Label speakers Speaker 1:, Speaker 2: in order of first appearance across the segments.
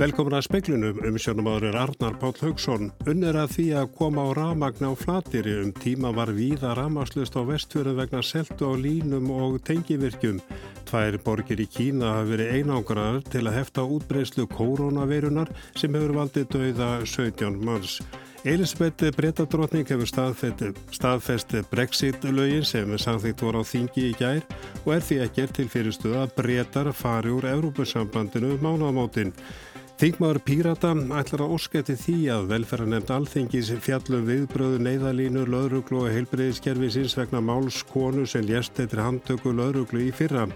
Speaker 1: Velkomin að speklunum um sjónumadur Arnar Páll Haugsson. Unnir að því að koma á ramagn á flatiri um tíma var víða ramaslust á vestfjörðu vegna seltu á línum og tengivirkjum. Tvær borgir í Kína hafa verið einangraðar til að hefta útbreyslu koronavirunar sem hefur valdið dauða 17 manns. Elisabeth Breitadrótning hefur staðfest Brexit-lögin sem samþýtt voru á þingi í gær og er því ekkert til fyrirstuða að breytar fari úr Európusambandinu mánaðamótin. Þingmaður Pírata ætlar að óskætti því að velferðarnemnd alþingis fjallum viðbröðu neyðalínu, lauruglu og heilbreyðiskerfisins vegna málskonu sem lést eittir handtöku lauruglu í fyrra.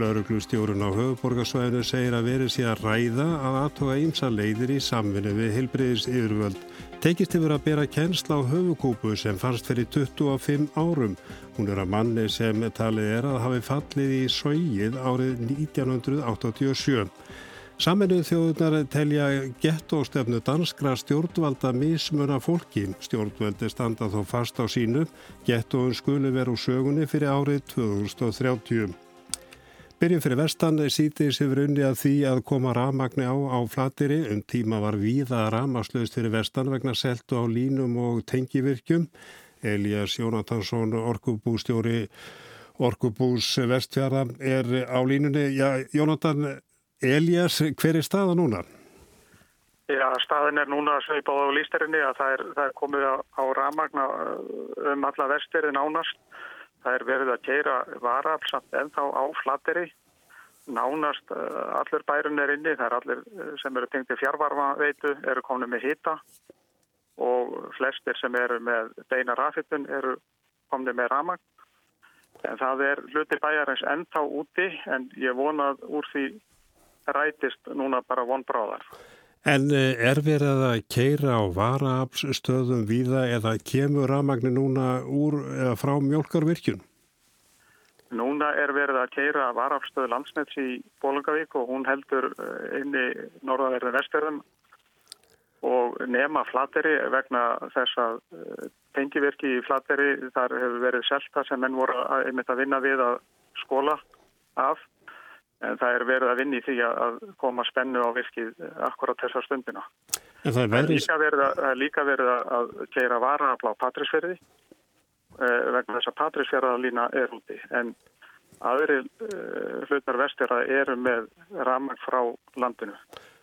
Speaker 1: Lauruglustjórun á höfuborgarsvæðinu segir að verið sé að ræða að aðtoga ímsa leiðir í samvinni við heilbreyðis yfirvöld. Tekist yfir að bera kennsla á höfukúpu sem fannst fyrir 25 árum. Hún er að manni sem talið er að hafi fallið í sóið árið 1987. Saminuð þjóðunar telja gettóstefnu danskra stjórnvalda mismuna fólki. Stjórnvaldi standa þó fast á sínu. Gettóun skuli veru sögunni fyrir árið 2030. Byrjum fyrir vestan sítis hefur unni að því að koma ramagni á á flatiri. Um tíma var víða ramaslaust fyrir vestan vegna seltu á línum og tengivirkjum. Elias Jónatansson, orkubústjóri Orkubús vestfjara er á línunni. Já, Jónatan, Elias, hver er staða núna?
Speaker 2: Já, staðin er núna sveipað á lísterinni að það er, það er komið á, á ramagna uh, um alla vestirinn ánast. Það er verið að keira varafl samt ennþá á flatteri. Nánast uh, allur bærun er inni, það er allir uh, sem eru tengt í fjárvarma veitu, eru komið með hita og flestir sem eru með beina rafitun eru komið með ramagn. En það er hluti bæjarins ennþá úti en ég vonað úr því rætist núna bara vonbráðar.
Speaker 1: En eh, er verið að keira á varaapsstöðum víða eða kemur rafmagnin núna úr eða frá mjölkarvirkjun?
Speaker 2: Núna er verið að keira varaapsstöðu landsnett í Bólangavík og hún heldur eh, inn í norðaverðin vestverðum og nema flateri vegna þess að tengivirki eh, í flateri þar hefur verið selta sem menn voru að, að vinna við að skóla af en það er verið að vinni í því að koma spennu á virkið akkurat þessar stundina.
Speaker 1: En það er, verið...
Speaker 2: líka verið að, líka verið að keira vara á Patrísferði eh, vegna þess að Patrísferðalína er úti en aðri eh, hlutar vestjara eru með ramag frá landinu.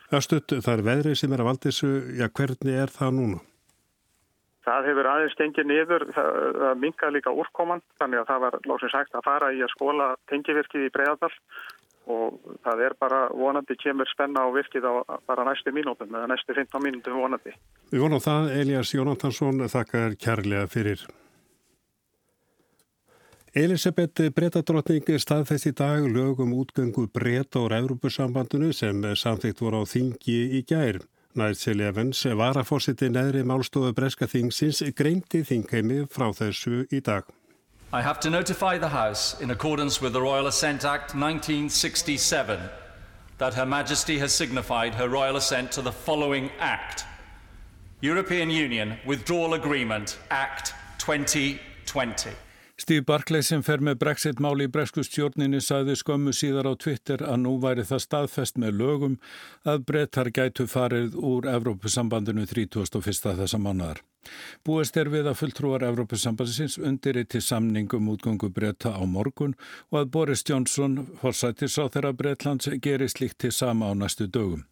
Speaker 1: Östuð, það er veðrið sem er að valda þessu, já hvernig er það núna?
Speaker 2: Það hefur aðeins gengið niður, það, það mingar líka úrkoman, þannig að það var lóksins hægt að fara í að skóla tengivirkið í Breiðardal og það er bara vonandi kemur spenna á virkið á bara næstu mínútum eða næstu 15 mínútum vonandi.
Speaker 1: Við vonum það, Elias Jónatansson, þakkar kærlega fyrir. Elisabeth Bretadrottning staðfest í dag lögum útgöngu Breta og Európusambandinu sem samþýtt voru á þingi í gær. Nætsel Evans, varafórsiti neðri málstofu Breska þingsins, greindi þingheimi frá þessu í dag.
Speaker 3: I have to notify the House, in accordance with the Royal Assent Act 1967, that Her Majesty has signified her royal assent to the following Act European Union Withdrawal Agreement Act 2020.
Speaker 4: Steve Barclay sem fer með Brexit-máli í breskustjórninni sagði skömmu síðar á Twitter að nú væri það staðfest með lögum að brettar gætu farið úr Evrópusambandinu 31. þessa mánuðar. Búist er við að fulltrúar Evrópusambansins undir eitt til samningum útgöngu breyta á morgun og að Boris Johnson, forsættis á þeirra Breitlands, gerir slikt til sama á næstu dögum.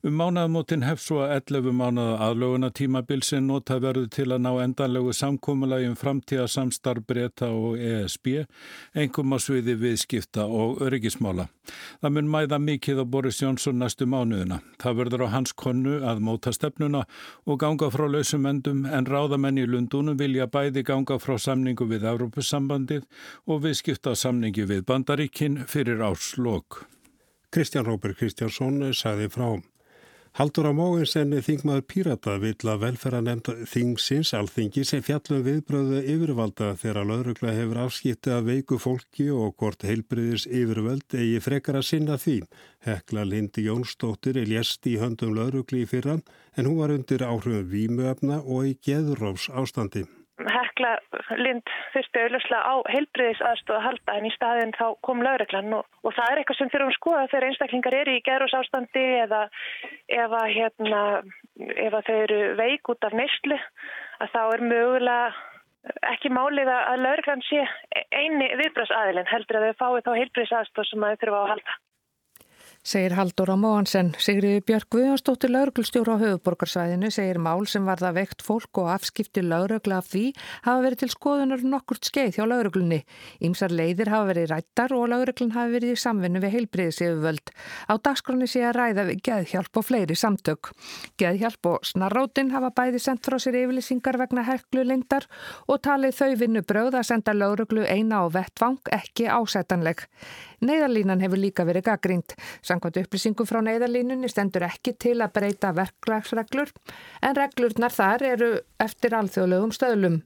Speaker 4: Um mánaðamótin hef svo að 11 mánaða aðlöguna tímabil sem nota verður til að ná endanlegu samkómulagi um framtíða samstarf breyta og ESB, engum á sviði viðskipta og öryggismála. Það mun mæða mikið á Boris Jónsson næstu mánuðina. Það verður á hans konnu að móta stefnuna og ganga frá lausum endum en ráðamenn í Lundunum vilja bæði ganga frá samningu við Európusambandið og viðskipta samningi við Bandaríkin fyrir áslokk.
Speaker 1: Kristján Róber Kristjánsson sagði frá. Haldur á móinsen þingmaður Pírata vill að velferða nefnd þingsins alþingi sem fjallum viðbröðu yfirvalda þegar laurugla hefur afskiptið að veiku fólki og hvort heilbriðis yfirvöld eigi frekar að sinna því. Hekla Lindi Jónsdóttir er lést í höndum laurugli í fyrran en hún var undir áhrifum výmuöfna og í geðrófs ástandi.
Speaker 5: Hekla laurugla lind þurfti auðvitað á heilbriðis aðstóð að halda en í staðin þá kom lauruglan og, og það er eitthvað sem þurfum að skoða þegar einstaklingar eru í gerðs ástandi eða hérna, ef að þau eru veik út af neyslu að þá er mögulega ekki málið að lauruglan sé eini viðbröðsaðilin heldur að þau fái þá heilbriðis aðstóð sem þau þurfa að halda
Speaker 6: segir Haldur á Móhansen. Sigriði Björg Guðjónsdóttir lauruglstjóra á höfuborgarsvæðinu segir mál sem varða veikt fólk og afskipti laurugla af því hafa verið til skoðunar nokkurt skeið hjá lauruglunni. Ímsar leiðir hafa verið rættar og lauruglun hafa verið í samvinnu við heilbriðis yfirvöld. Á dagskroni sé að ræða við geðhjálp og fleiri samtök. Geðhjálp og snarrótin hafa bæði sendt frá sér yfirlýsingar vegna heklu lindar og talið þau vinnu bröð að senda lauruglu eina á vettvang ekki ásætanleg. Neiðarlínan hefur líka verið gaggrínt. Sankvæmt upplýsingum frá neyðarlínunni stendur ekki til að breyta verklagsreglur en reglurnar þar eru eftir alþjóðlegum stöðlum.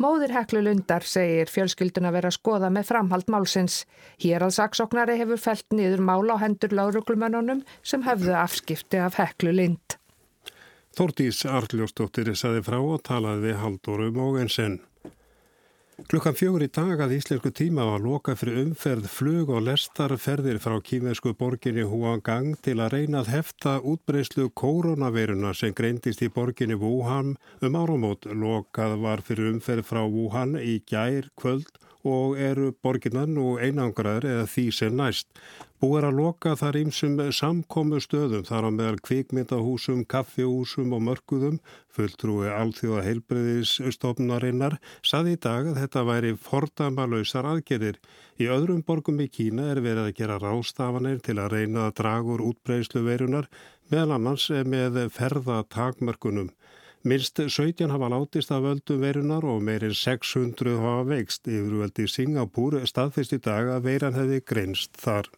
Speaker 6: Móðir Heklu Lundar segir fjölskyldun að vera að skoða með framhald málsins. Hér að saksóknari hefur felt niður mál á hendur láruglumönunum sem höfðu afskipti af Heklu Lind.
Speaker 1: Þórtís Arljósdóttir saði frá og talaði við Haldurum og ensenn. Klukkan fjögur í dag að íslensku tíma var loka fyrir umferð flug og lestarferðir frá kýmesku borginni Huangang til að reyna að hefta útbreyslu koronaviruna sem greindist í borginni Wuhan um árumót. Lokað var fyrir umferð frá Wuhan í gær kvöld og eru borginnan og einangraður eða því sem næst. Búið er að loka þar ímsum samkomu stöðum þar á meðal kvikmyndahúsum, kaffihúsum og mörguðum. Fulltrúi alþjóða heilbreyðisstofnarinnar saði í dag að þetta væri fordamalauðsar aðgerðir. Í öðrum borgum í Kína er verið að gera rástafanir til að reyna að draga úr útbreyðslu verunar meðal annars með ferðatakmörkunum. Minst 17 hafa látist af völdum verunar og meirinn 600 hafa veikst. Yfirvöldi Singapúr staðfist í dag að veiran hefði greinst þar.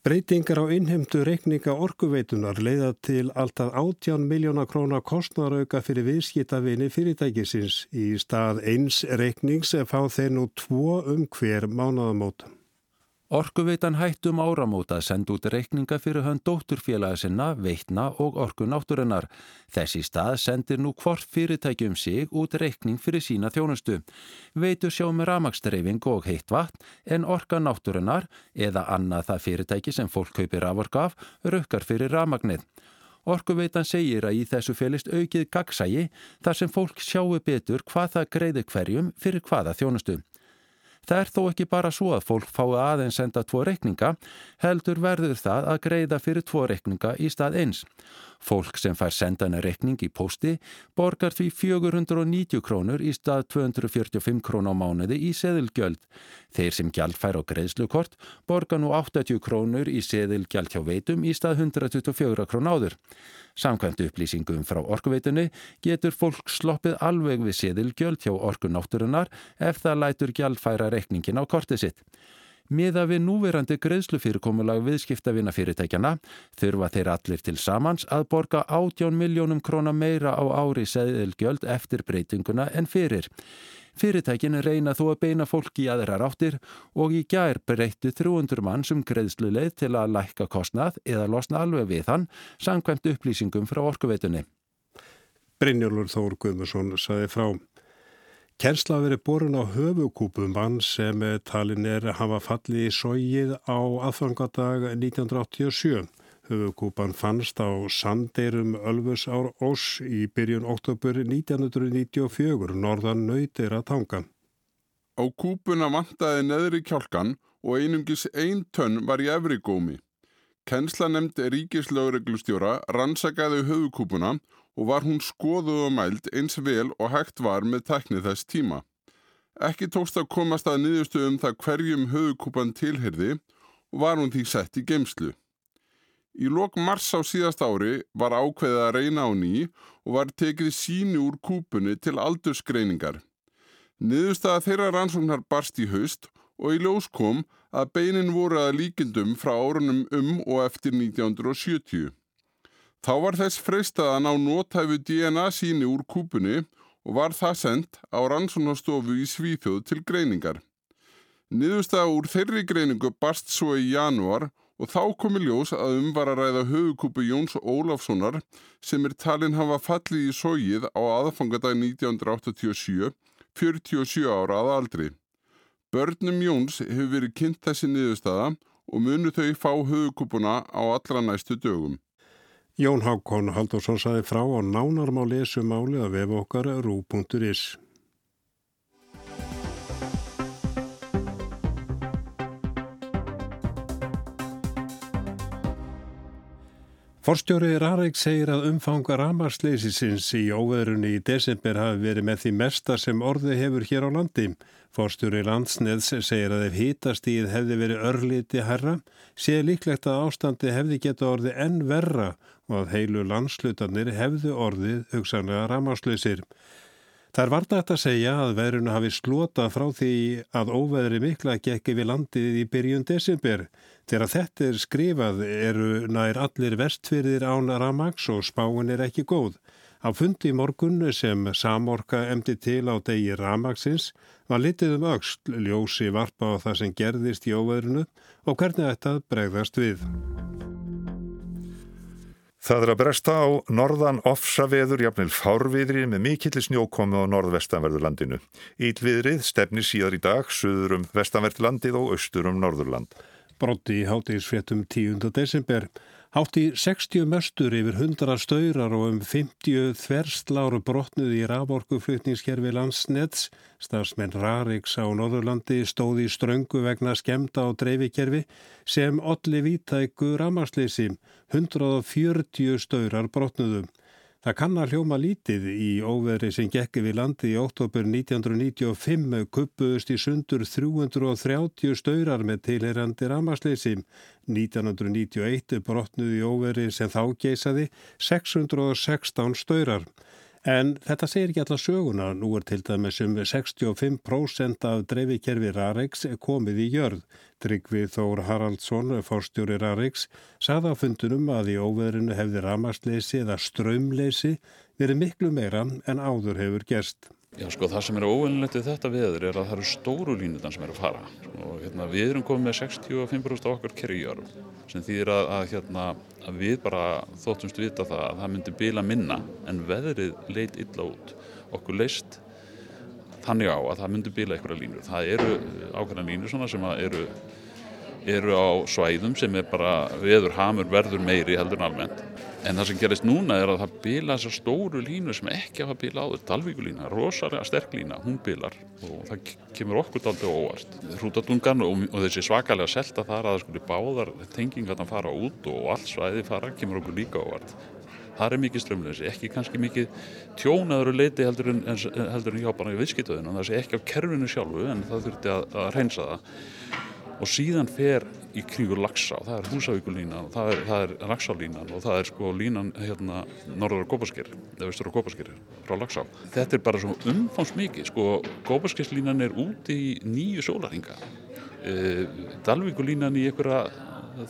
Speaker 1: Breytingar á innhemdu reikninga orkuveitunar leiða til alltaf 18 miljóna krónar kostnarauka fyrir viðskiptavinni fyrirtækisins. Í stað eins reiknings fá þeir nú tvo um hver mánaðamótum.
Speaker 7: Orkuveitan hættum áramóta að senda út reikninga fyrir hann dótturfélagi sinna, veitna og orku náttúrunnar. Þessi stað sendir nú hvort fyrirtækjum sig út reikning fyrir sína þjónustu. Veitu sjá með ramakstreifing og heitt vatn en orka náttúrunnar eða annað það fyrirtæki sem fólk kaupir af orka af rukkar fyrir ramagnið. Orkuveitan segir að í þessu felist aukið gagsægi þar sem fólk sjáu betur hvað það greiði hverjum fyrir hvaða þjónustu. Það er þó ekki bara svo að fólk fái aðeins senda tvo reikninga, heldur verður það að greiða fyrir tvo reikninga í stað eins. Fólk sem fær sendana reikning í posti borgar því 490 krónur í stað 245 krónu á mánuði í seðilgjöld. Þeir sem gjald fær á greiðslukort borgar nú 80 krónur í seðilgjald hjá veitum í stað 124 krónu áður. Samkvæmt upplýsingum frá orkuveitunni getur fólk sloppið alveg við seðilgjöld hjá orkunátturinnar ef það lætur gjaldfæra reikningin á kortið sitt. Miða við núverandi greiðslufyrirkomulag viðskiptavina fyrirtækjana þurfa þeir allir til samans að borga 18 miljónum króna meira á ári seðilgjöld eftir breytinguna en fyrir. Fyrirtækin reyna þó að beina fólki í aðra ráttir og í gær breyttu 300 mann sem greiðsluleið til að lækka kostnað eða losna alveg við hann sangkvæmt upplýsingum frá orkuveitunni.
Speaker 1: Brynjólfur Þór Guðmursson saði frá. Kensla verið borun á höfukúpum mann sem talin er hafa fallið í sógið á aðfangadag 1987. Höfukúpan fannst á Sandeirum Ölfus ár Ós í byrjun oktober 1994 norðan nöytir að tanga.
Speaker 8: Á kúpuna vantaði neðri kjálkan og einungis ein tönn var í efri gómi. Kensla nefndi ríkislaureglustjóra rannsakaði höfukúpuna og var hún skoðuð og mæld eins vel og hægt var með teknið þess tíma. Ekki tókst að komast að niðurstu um það hverjum höfukúpan tilherði og var hún því sett í geimslu. Í lok mars á síðast ári var ákveðið að reyna á ný og var tekið síni úr kúpunni til aldursgreiningar. Niðurstaða þeirra rannsóknar barst í haust og í ljós kom að beinin voru að líkindum frá árunum um og eftir 1970. Þá var þess freistað að ná nótæfu DNA síni úr kúpunni og var það sendt á rannsóknarstofu í Svíþjóð til greiningar. Niðurstaða úr þeirri greiningu barst svo í januar og þá komi ljós að um var að ræða höfukúpu Jóns Ólafssonar sem er talin hafa fallið í sógið á aðfangadag 1987, 47 ára að aldri. Börnum Jóns hefur verið kynnt þessi niðurstaða og munu þau fá höfukúpuna á allra næstu dögum.
Speaker 1: Jón Hákon Haldursson saði frá á nánarmá lesu máli að vefa okkar rú.is. Forstjóri Rarik segir að umfanga ramarsleisisins í óveðrunni í desember hafi verið með því mesta sem orði hefur hér á landi. Forstjóri Landsneðs segir að ef hítastíð hefði verið örliti herra, sé líklegt að ástandi hefði geta orði enn verra og að heilu landslutarnir hefðu orðið hugsanlega ramarsleisir. Það er vartægt að segja að veðrunu hafi slota frá því að óveðri mikla gekki við landið í byrjun desember. Þegar þetta er skrifað eru nær allir vestfyrðir án ramags og spáin er ekki góð. Á fundi í morgun sem Samorka emdi til á degi ramagsins var litið um auksl ljósi varpa á það sem gerðist í óveðrunu og hvernig þetta bregðast við.
Speaker 9: Það er að bresta á norðan ofsaveður jafnvel fárviðri með mikillir snjókomi á norðvestanverðurlandinu. Ílviðrið stefni síðar í dag suður um vestanverðlandið og austur um norðurland
Speaker 1: brotti í hátíðisfréttum 10. desember. Hátti 60 möstur yfir 100 stöyrar og um 50 þversláru brotnuði í raforkuflutningskerfi landsnets. Stafsmenn Rariks á Norðurlandi stóði í ströngu vegna skemta á dreifikerfi sem olli vítæku ramarsleysi. 140 stöyrar brotnuðum. Það kann að hljóma lítið í óveðri sem gekki við landi í óttobur 1995 kuppuðust í sundur 330 stöyrar með tilherandi ramasleysi. 1991 brotnuði í óveðri sem þá geysaði 616 stöyrar. En þetta segir ekki alla söguna. Nú er til dæmis um 65% af dreifikerfi Raregs komið í jörð. Tryggvi Þór Haraldsson, fórstjóri Raregs, sagði á fundunum að í óveðrinu hefði ramasleysi eða strömleysi verið miklu meira en áður hefur gerst.
Speaker 10: Já sko það sem er óvinnlegt við þetta veður er að það eru stóru línutan sem er að fara. Og hérna, við erum komið með 65% á okkar kerjujörg sem þýðir að, að, hérna, að við bara þóttumst vita það að það myndi bila minna en veðrið leit illa út. Okkur leist þannig á að það myndi bila einhverja línur. Það eru ákveðna línur sem eru, eru á svæðum sem er bara veður hamur verður meiri heldur en almennt En það sem gerist núna er að það bila þessar stóru línu sem ekki hafa bila áður. Dalvíkulína, rosalega sterk lína, hún bilar og það kemur okkur aldrei óvart. Hrútatungan og, og þessi svakalega selta þar að það skulle báðar tengingarna fara út og allt svæði fara, kemur okkur líka óvart. Það er mikið strömleysi, ekki kannski mikið tjónaður leiti heldur en, heldur en hjá bara í viðskiptöðinu. Það sé ekki á kerfinu sjálfu en það þurfti að, að reynsa það. Og síðan fer í kringur Laxá, það er Húsavíkulínan og það er, er Laxálínan og það er sko línan hérna norður á Gópaskir eða vestur á Gópaskir frá Laxá. Þetta er bara svo umfáns mikið sko Gópaskirslínan er úti í nýju sólaringa e, Dalvíkulínan í einhverja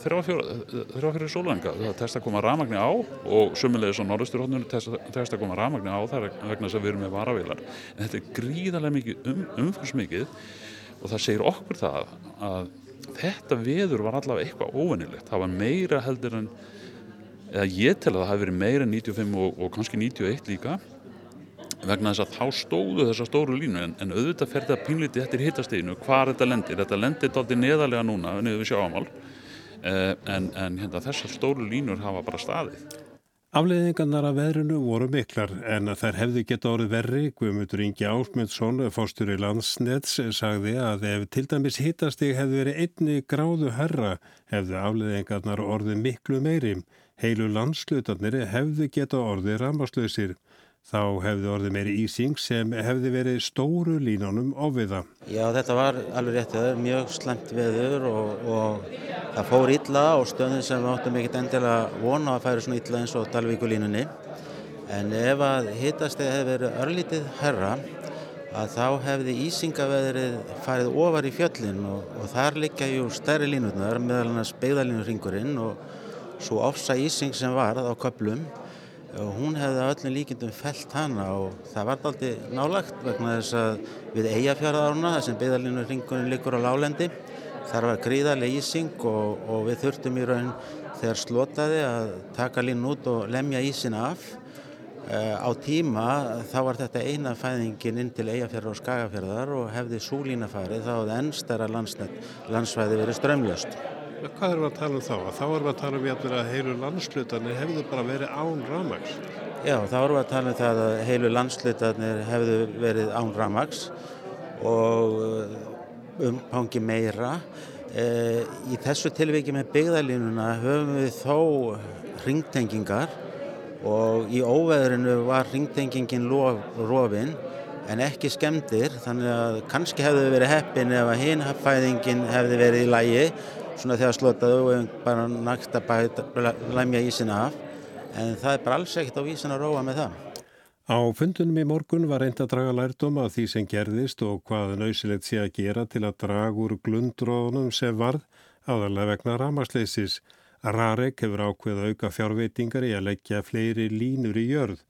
Speaker 10: þrjá fyrir sólaringa það testa að koma rafmagni á og sömulegis á norðusturhóttunum testa að koma rafmagni á það vegna þess að við erum með varavílar en þetta er gríðarlega mikið um, umfáns mikið og það segir okkur það að þetta veður var allavega eitthvað óvenilegt það var meira heldur en eða ég tel að það hafi verið meira en 95 og, og kannski 91 líka vegna þess að þá stóðu þessa stóru línu en, en auðvitað fer þetta pínlítið eftir hittasteginu hvað þetta lendir, þetta lendir daldi neðarlega núna niður við sjáamál eh, en, en hérna, þessar stóru línur hafa bara staðið
Speaker 1: Afleiðingarnar af veðrunu voru miklar en þær hefðu geta orðið verri. Guðmundur Ingi Ásmundsson, fórstur í landsnets, sagði að ef til dæmis hittastig hefðu verið einni gráðu herra hefðu afleiðingarnar orðið miklu meiri. Heilu landslutarnir hefðu geta orðið rammarslöysir. Þá hefði orðið meiri ísing sem hefði verið stóru línunum ofiða.
Speaker 11: Já þetta var alveg réttið, mjög slemt veður og, og það fór illa og stöðin sem áttum ekkert endilega vona að færi svona illa eins og Dalvíkulínunni. En ef að hittastegi hefði verið örlítið herra að þá hefði ísingaveðrið farið ofar í fjöllin og, og þar liggja jú stærri línutnar meðal hann að spegðalínurringurinn og svo ofsa ísing sem var á köplum og hún hefði öllum líkindum felt hana og það var aldrei nálagt vegna þess að við eigafjaraðáruna þar sem beðalínu ringunum likur á lálendi þar var gríðarlega ísing og, og við þurftum í raun þegar slotaði að taka lín út og lemja ísin af. Uh, á tíma þá var þetta eina fæðingin inn til Eyjafjörðar og Skagafjörðar og hefði súlína farið þá hefði ennstæra landsvæði verið strömljöst.
Speaker 1: Hvað erum við að tala um þá? Þá erum við að tala um að heilu landslutanir hefðu bara verið án ramags.
Speaker 11: Já, þá erum við að tala um það að heilu landslutanir hefðu verið án ramags og uh, umpangi meira. Uh, í þessu tilviki með byggðalínuna höfum við þó ringtengingar og í óveðrinu var ringtengingin rofin en ekki skemdir þannig að kannski hefði verið heppin ef að hinfæðingin hefði verið í lægi svona þegar slotaðu og bara nægt að bæta, læmja ísina af en það er bara alls ekkert á vísin að róa með það.
Speaker 1: Á fundunum í morgun var reynd að draga lærdom af því sem gerðist og hvað nöysilegt sé að gera til að draga úr glundrónum sem varð áðarlega vegna ramasleysis. Rarek hefur ákveð að auka fjárveitingar í að leggja fleiri línur í jörð.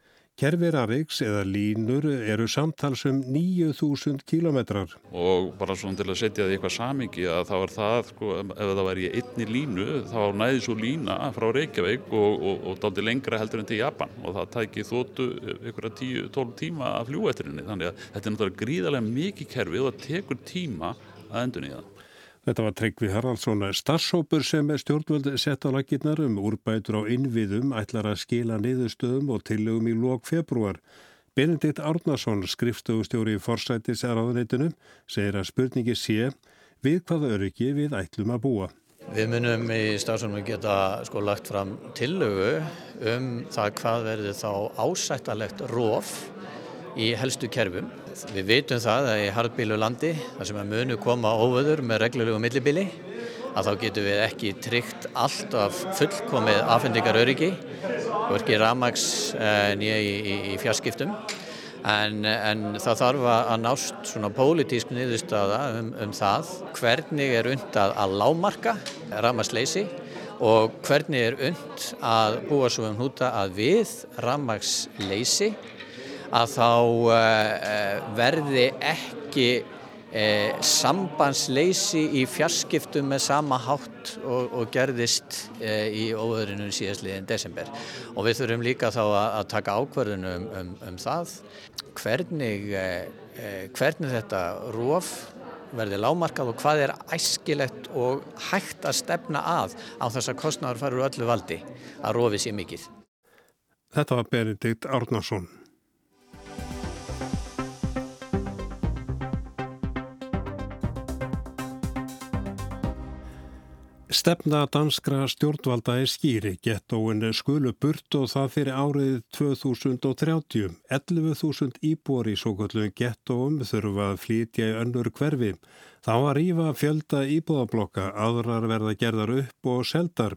Speaker 1: Kerfi Rariks eða línur eru samtalsum 9000 kílometrar.
Speaker 10: Og bara svona til að setja það í eitthvað samingi að það var það, sko, ef það væri einni línu, þá næði svo lína frá Reykjavík og, og, og daldi lengra heldur enn til Japan og það tæki þóttu ykkur að 10-12 tíma að fljúa eftir henni. Þannig að þetta er náttúrulega gríðarlega mikið kerfi og það tekur tíma að endun í það.
Speaker 1: Þetta var Tryggvi Haraldsson starfsópur sem stjórnvöld sett á lakirnar um úrbætur á innviðum ætlar að skila niðurstöðum og tillögum í lók februar. Benedikt Árnason, skrifstofustjóri í forsætis erðanreitunum, segir að spurningi sé við hvaða öryggi við ætlum að búa.
Speaker 12: Við munum í starfsónum geta sko lagt fram tillögu um það hvað verður þá ásættalegt róf í helstu kerfum. Við vitum það að í hardbílu landi, þar sem að munu koma óvöður með reglulegu millibili, að þá getum við ekki tryggt allt af fullkomið afhendingar öryggi, hvorki ramags eh, nýja í, í, í fjarskiptum. En, en það þarf að nást svona pólitísk niðurstaða um, um það hvernig er undað að lámarka ramagsleysi og hvernig er und að búa svo um húta að við ramagsleysi að þá uh, verði ekki uh, sambandsleysi í fjarskiptum með sama hátt og, og gerðist í óöðrinu síðastliðin desember. Og við þurfum líka þá að, taka ákverðinu um, um, það hvernig, hvernig þetta róf verði lámarkað og hvað er æskilegt og hægt að stefna að á þess að kostnáður farur öllu valdi að rófi sér mikið.
Speaker 1: Þetta var Benedikt Árnarsson. Stefna danskra stjórnvalda er skýri, gettóin skulu burt og það fyrir árið 2030. 11.000 íbúar í svo kallu gettóum þurfa að flytja í önnur hverfi. Þá að rýfa fjölda íbúðablokka, aðrar verða gerðar upp og seldar.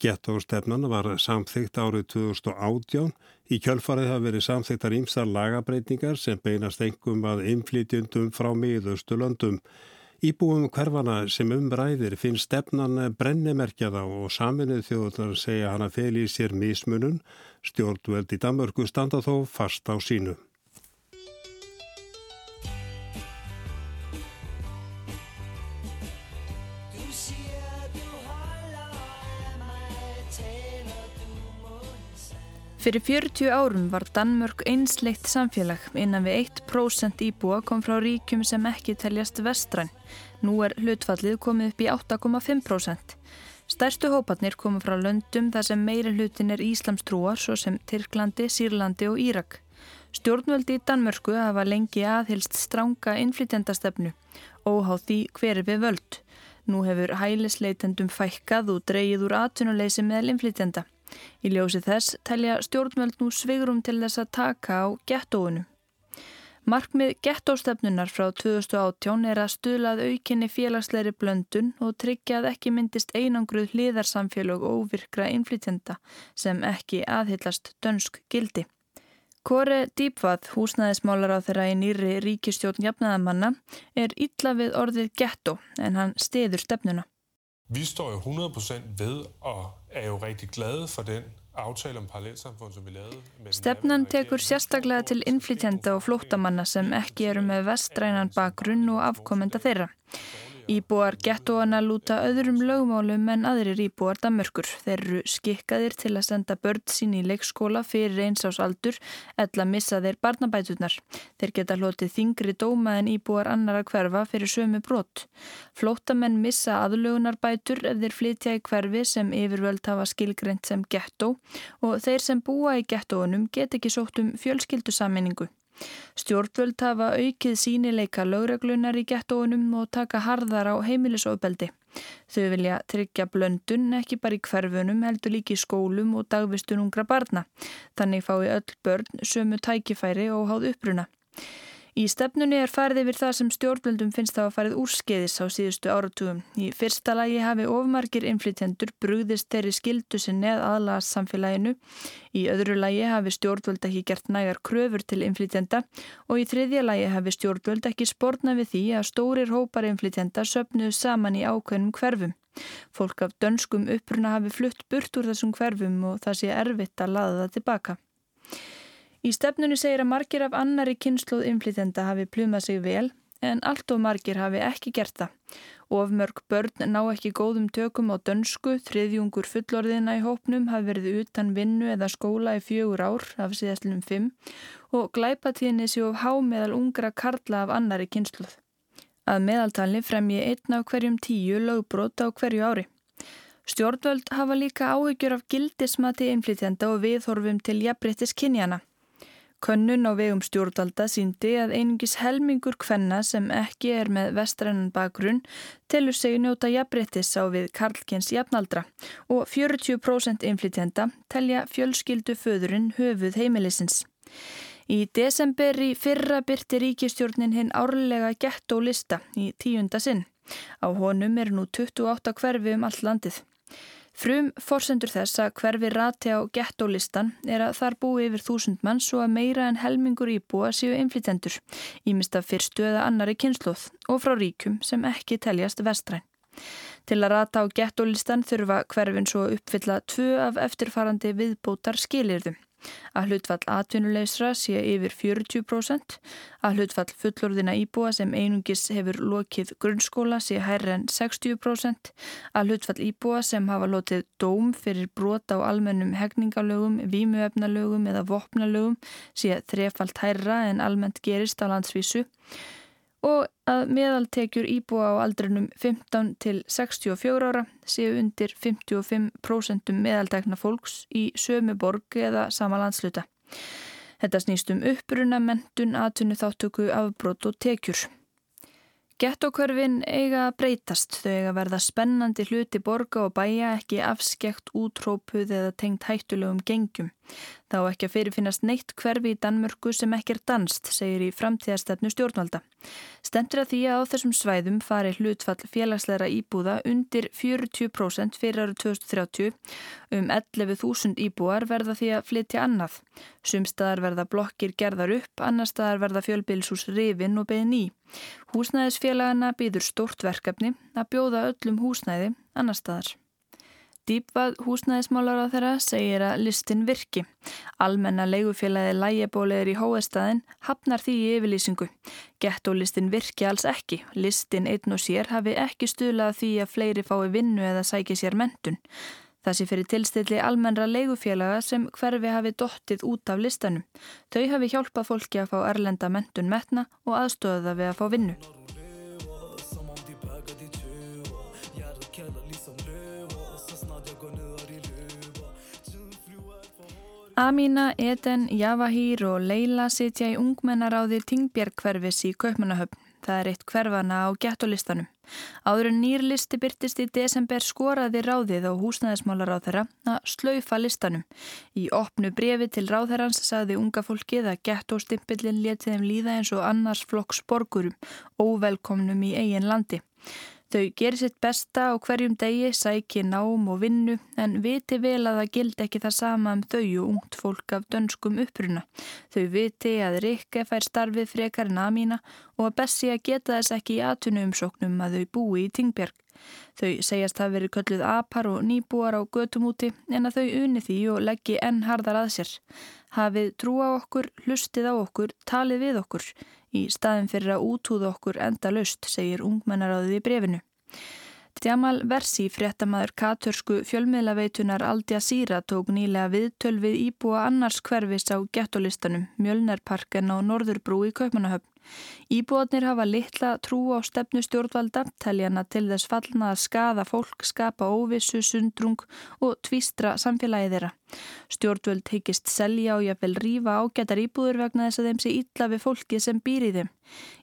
Speaker 1: Gettóstefnan var samþygt árið 2018. Í kjölfarið hafa verið samþygtar ímsar lagabreitingar sem beinast engum að inflytjundum frá miðustu löndum. Íbúum hverfana sem umræðir finnst stefnan brennimerkjaða og saminuð þjóðunar segja hana fel í sér mismunun, stjórnveld í Danmörku standa þó fast á sínu.
Speaker 13: Fyrir 40 árum var Danmörk einsleitt samfélag innan við 1% íbúa kom frá ríkjum sem ekki teljast vestræn. Nú er hlutfallið komið upp í 8,5%. Stærstu hópatnir komu frá löndum þar sem meiri hlutin er Íslamstrúar svo sem Tyrklandi, Sýrlandi og Írak. Stjórnvöldi í Danmörku hafa lengi aðhilst stránga innflytjandastefnu, óháð því hver er við völd. Nú hefur hælisleitendum fækkað og dreyið úr atvinnuleysi meðal innflytjanda. Í ljósi þess telja stjórnvöld nú svigrum til þess að taka á gettóinu. Markmið gettóstefnunar frá 2018 er að stuðlað aukinni félagsleiri blöndun og tryggja að ekki myndist einangruð hliðarsamfélög og óvirkra innflytjenda sem ekki aðhyllast dönsk gildi. Kore Dýpvað, húsnæðismálar á þeirra í nýri ríkistjórn jafnaðamanna, er illa við orðið gettó en hann stiður stefnuna.
Speaker 14: Vi står jo 100% ved og er jo rigtig glade for den aftale om parallelsamfund sem við leðum.
Speaker 13: Stefnan tekur sérstaklega til innflytjenda og flóttamanna sem ekki eru með vestrænan bakgrunn og afkomenda þeirra. Íbúar gettóana lúta öðrum lögmálum en aðrir íbúar Danmörkur. Þeir eru skikkaðir til að senda börn sín í leikskóla fyrir eins ás aldur eða missa þeir barnabætunar. Þeir geta hlotið þingri dóma en íbúar annara hverfa fyrir sömu brott. Flótamenn missa aðlugunarbætur ef þeir flytja í hverfi sem yfirvöld hafa skilgreynd sem gettó og þeir sem búa í gettóunum get ekki sótt um fjölskyldusammenningu. Stjórnvöld hafa aukið sínileika lögreglunar í gettóunum og taka harðar á heimilisofbeldi. Þau vilja tryggja blöndun ekki bara í hverfunum heldur líki skólum og dagvistun ungra barna. Þannig fái öll börn sömu tækifæri og háð uppruna. Í stefnunni er farið yfir það sem stjórnvöldum finnst það að farið úrskeiðis á síðustu áratugum. Í fyrsta lagi hafi ofmargir inflytjendur brúðist þeirri skildu sinni að aðlast samfélaginu. Í öðru lagi hafi stjórnvöld ekki gert nægar kröfur til inflytjenda og í þriðja lagi hafi stjórnvöld ekki spórna við því að stórir hópar inflytjenda söpnuðu saman í ákveðnum hverfum. Fólk af dönskum uppruna hafi flutt burt úr þessum hverfum og það sé erfitt að laða það tilbaka. Í stefnunu segir að margir af annari kynsluð inflytenda hafi plumað sig vel en allt of margir hafi ekki gert það. Of mörg börn ná ekki góðum tökum á dönsku, þriðjungur fullorðina í hópnum hafi verið utan vinnu eða skóla í fjögur ár af síðastlunum fimm og glæpatíðinni séu há meðal ungra karla af annari kynsluð. Að meðaltalni fremji einn af hverjum tíu lögbrót á hverju ári. Stjórnvöld hafa líka áhyggjur af gildismati inflytjenda og viðhorfum til jafnbryttis kynjana. Könnun á vegum stjórnvalda síndi að einungis helmingur kvenna sem ekki er með vestrænan bakgrunn telur sig njóta jafnbrettis á við Karlkins jafnaldra og 40% inflytjenda telja fjölskyldu föðurinn höfuð heimilisins. Í desember í fyrra byrti ríkistjórnin hinn árlega gett og lista í tíunda sinn. Á honum er nú 28 hverfi um all landið. Frum forsendur þess að hverfi rati á gettólistan er að þar búi yfir þúsund mann svo að meira en helmingur íbúa séu inflytendur, ímist af fyrstu eða annari kynsluð og frá ríkum sem ekki teljast vestræn. Til að rata á gettólistan þurfa hverfin svo uppfylla tvö af eftirfarandi viðbótar skilirðum að hlutfall atvinnuleysra sé yfir 40%, að hlutfall fullorðina íbúa sem einungis hefur lokið grunnskóla sé hærri en 60%, að hlutfall íbúa sem hafa lotið dóm fyrir brota á almennum hegningalögum, vímuefnalögum eða vopnalögum sé þrefalt hærra en almennt gerist á landsvísu og að meðaltekjur íbúa á aldrinum 15 til 64 ára séu undir 55% meðaltekna fólks í sömu borg eða sama landsluta. Þetta snýst um uppruna, mentun, atvinnu þáttöku, afbrót og tekjur. Gettokörfin eiga að breytast, þau eiga að verða spennandi hluti borga og bæja ekki afskekt útrópuð eða tengt hættulegum gengjum. Þá ekki að fyrirfinnast neitt hverfi í Danmörku sem ekki er danst, segir í framtíðastefnu stjórnvalda. Stendur að því að á þessum svæðum fari hlutfall félagsleira íbúða undir 40% fyrir árið 2030. Um 11.000 íbúar verða því að flytja annað. Sumstaðar verða blokkir gerðar upp, annar staðar verða fjölbilshús rifin og beðin í. Húsnæðisfélagana býður stort verkefni að bjóða öllum húsnæði annar staðar. Dýpvað húsnæðismálar á þeirra segir að listin virki. Almenna leigufélagi lægjabólegur í hóestæðin hafnar því í yfirlýsingu. Gettólistin virki alls ekki. Listin einn og sér hafi ekki stuðlað því að fleiri fái vinnu eða sæki sér mentun. Það sé fyrir tilstilli almennra leigufélaga sem hverfi hafi dottið út af listanum. Þau hafi hjálpað fólki að fá erlenda mentun metna og aðstöða við að fá vinnu. Amina, Eden, Javahír og Leila sitja í ungmennaráði Tingbjergkverfis í Kaupmannahöfn. Það er eitt hverfana á gettulistanum. Áður en nýr listi byrtist í desember skoraði ráðið á húsnæðismálar á þeirra að slaufa listanum. Í opnu brefi til ráðherrans sagði unga fólkið að gettóstimpillin letið þeim líða eins og annars flokks borgurum, óvelkomnum í eigin landi. Þau gerir sitt besta á hverjum degi, sæki nám og vinnu en viti vel að það gild ekki það sama um þau og ungt fólk af dönskum uppruna. Þau viti að Rikke fær starfið frekar en Amína og að Bessi að geta þess ekki í atvinnuumsóknum að þau búi í Tingbjörg. Þau segjast að verið kölluð apar og nýbúar á götumúti en að þau uni því og leggji enn hardar að sér. Hafið trú á okkur, hlustið á okkur, talið við okkur. Í staðin fyrir að útúða okkur enda löst, segir ungmennaráðið í brefinu. Djamal Versi, fréttamaður katörsku fjölmiðlaveitunar Aldja Sýra tók nýlega viðtöl við íbúa annars hverfis á gettolistanum Mjölnerparken á Norðurbrú í Kaupmannahöfn. Íbúðarnir hafa litla trú á stefnu stjórnvalda, teljana til þess fallna að skada fólk, skapa óvissu, sundrung og tvístra samfélagið þeirra. Stjórnvöld hyggist selja og jáfnvel rýfa ágættar íbúður vegna þess að þeim sé illa við fólki sem býr í þeim.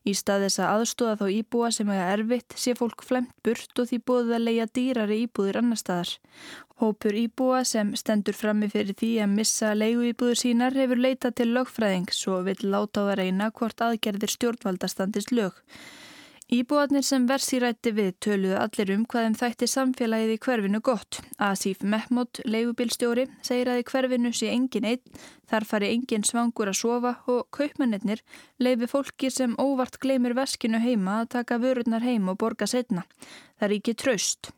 Speaker 13: Í stað þess að aðstóða þá íbúa sem hega erfitt sé fólk flemt burt og því búið að leia dýrari íbúður annar staðar. Hópur íbúa sem stendur frammi fyrir því að missa leigu íbúður sínar hefur leitað til lögfræðing svo vil láta á að reyna hvort aðgerðir stjórnvaldastandist lög. Íbúarnir sem versi rætti við töluðu allir um hvaðum þætti samfélagið í hverfinu gott. Asíf Mehmod, leigubilstjóri, segir að í hverfinu sé engin einn, þar fari engin svangur að sofa og kaupmennir leifi fólki sem óvart gleymir veskinu heima að taka vörurnar heim og borga setna. Það er ekki traust.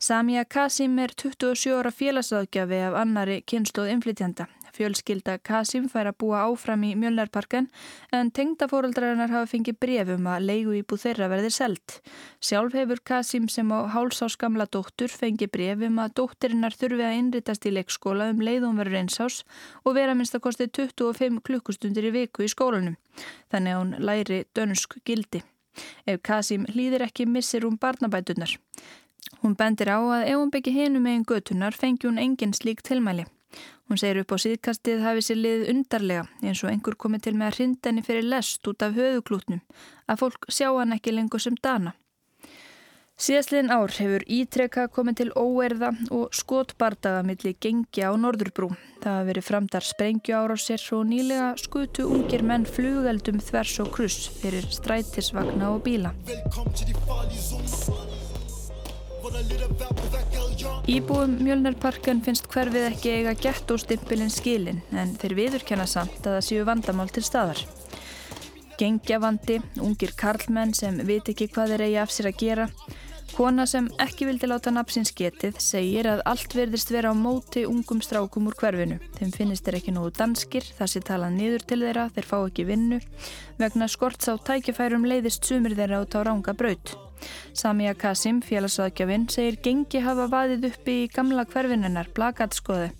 Speaker 13: Samia Kasim er 27 ára félagsaðgjafi af annari kynnslóð inflytjanda. Fjölskylda Kasim fær að búa áfram í Mjölnarparken en tengdafóraldrarinnar hafa fengið brefum að leigu íbúð þeirra verði selt. Sjálf hefur Kasim sem á hálsás gamla dóttur fengið brefum að dóttirinnar þurfi að innritast í leikskóla um leiðum verður einsás og vera minnst að kosti 25 klukkustundir í viku í skólanum. Þannig að hún læri dönsk gildi. Ef Kasim hlýðir ekki missir hún barnabætunar. Hún bendir á að ef hún byggi hinum megin götunar fengi hún engin slík tilmæli. Hún segir upp á síðkastið hafi sér liðið undarlega eins og einhver komið til með að hrinda henni fyrir lest út af höðuklútnum að fólk sjá hann ekki lengur sem dana. Síðastliðin ár hefur ítrekka komið til óerða og skotbardaga millir gengja á Norðurbrú. Það hafi verið framdar sprengju ára sér og nýlega skutu ungir menn flugeldum þvers og kruss fyrir strætisvagna og bíla. Íbúum Mjölnarparken finnst hverfið ekki eiga gett og stimpilinn skilin en þeir viðurkenna samt að það séu vandamál til staðar. Gengjavandi, ungir karlmenn sem vit ekki hvað þeir eigi af sér að gera. Kona sem ekki vildi láta napsins getið segir að allt verðist vera á móti ungum strákum úr hverfinu. Þeim finnist þeir ekki nógu danskir, það sé talað niður til þeirra, þeir fá ekki vinnu. Vegna skorts á tækifærum leiðist sumir þeirra á tá ranga braut. Samia Kasim, félagsraðgjafinn, segir gengi hafa vaðið uppi í gamla hverfinennar, plakatskoðu.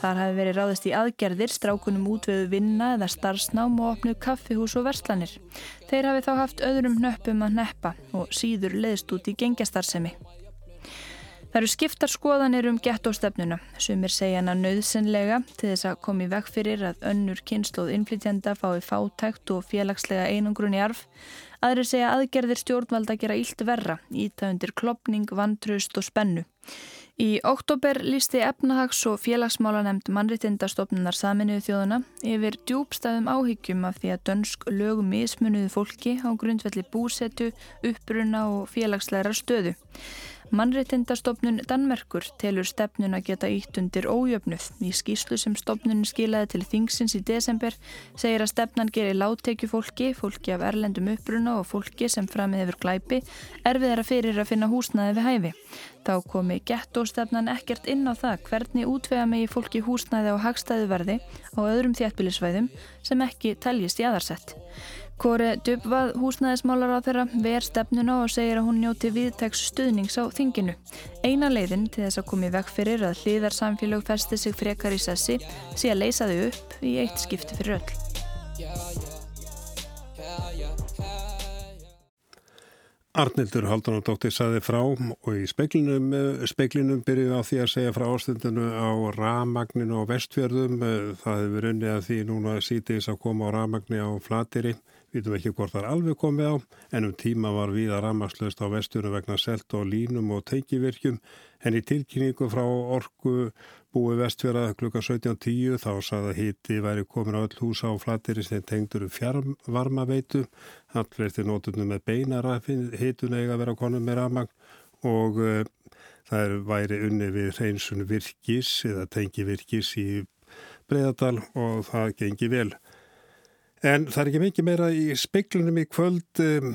Speaker 13: Þar hafi verið ráðist í aðgerðir, strákunum útveðu vinna eða starfsnám og opnuð kaffihús og verslanir. Þeir hafi þá haft öðrum nöppum að neppa og síður leiðst út í gengjastarðsemi. Það eru skiptar skoðanir um gettóstefnuna. Sumir segja hana nöðsynlega til þess að komi vekk fyrir að önnur kynnslóð innflytjanda fái fátækt og félagslega einangrun í arf. Aðri segja aðgerðir stjórnvalda gera ílt verra, ítæfundir klopning, vantraust og spennu. Í oktober lísti efnahags- og félagsmála nefnd mannrittindastofnunar saminuðu þjóðuna yfir djúbstæðum áhyggjum af því að dönsk lögum mismunuðu fólki á grundvelli búsetu, uppbruna og félagsleira stöðu. Mannreitindastofnun Danmerkur telur stefnun að geta ítt undir ójöfnuð. Í skýslu sem stofnun skilaði til þingsins í desember segir að stefnan gerir láttekju fólki, fólki af erlendum uppbruna og fólki sem framið hefur glæpi, erfiðara fyrir að finna húsnaði við hæfi. Þá komi gettóstefnan ekkert inn á það hvernig útvega megi fólki húsnaði á hagstæðu verði á öðrum þjættbílisvæðum sem ekki teljist í aðarsett. Kori Dubvað húsnæðismálar á þeirra ver stefnuna og segir að hún njóti viðtæks stuðnings á þinginu. Eina leiðin til þess að komi vekk fyrir að hlýðar samfélag festi sig frekar í sessi sé að leysa þau upp í eitt skipti fyrir öll.
Speaker 1: Arnildur Haldunardóttir saði frá og í speiklinum, speiklinum byrjuði á því að segja frá ástundinu á ramagninu og vestfjörðum. Það hefur unnið að því núna sítiðis að koma á ramagni á flatiri Vitum ekki hvort það er alveg komið á, en um tíma var við að rammarslöst á vestunum vegna selt og línum og teikivirkjum, en í tilkynningu frá orgu búi vestfjörða klukka 17.10 þá saða hiti væri komin á öll húsa á flatiri sem tengdur um fjárvarmaveitu, hann flesti nótunum með beinara hitun eiga að vera konum með ramagn og uh, það er væri unni við hreinsun virkis eða tengi virkis í Breðardal og það gengi vel. En það er ekki mikið meira í speiklunum í kvöld, um,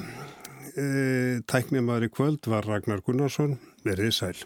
Speaker 1: e, tæknum aðri kvöld var Ragnar Gunnarsson, verið sæl.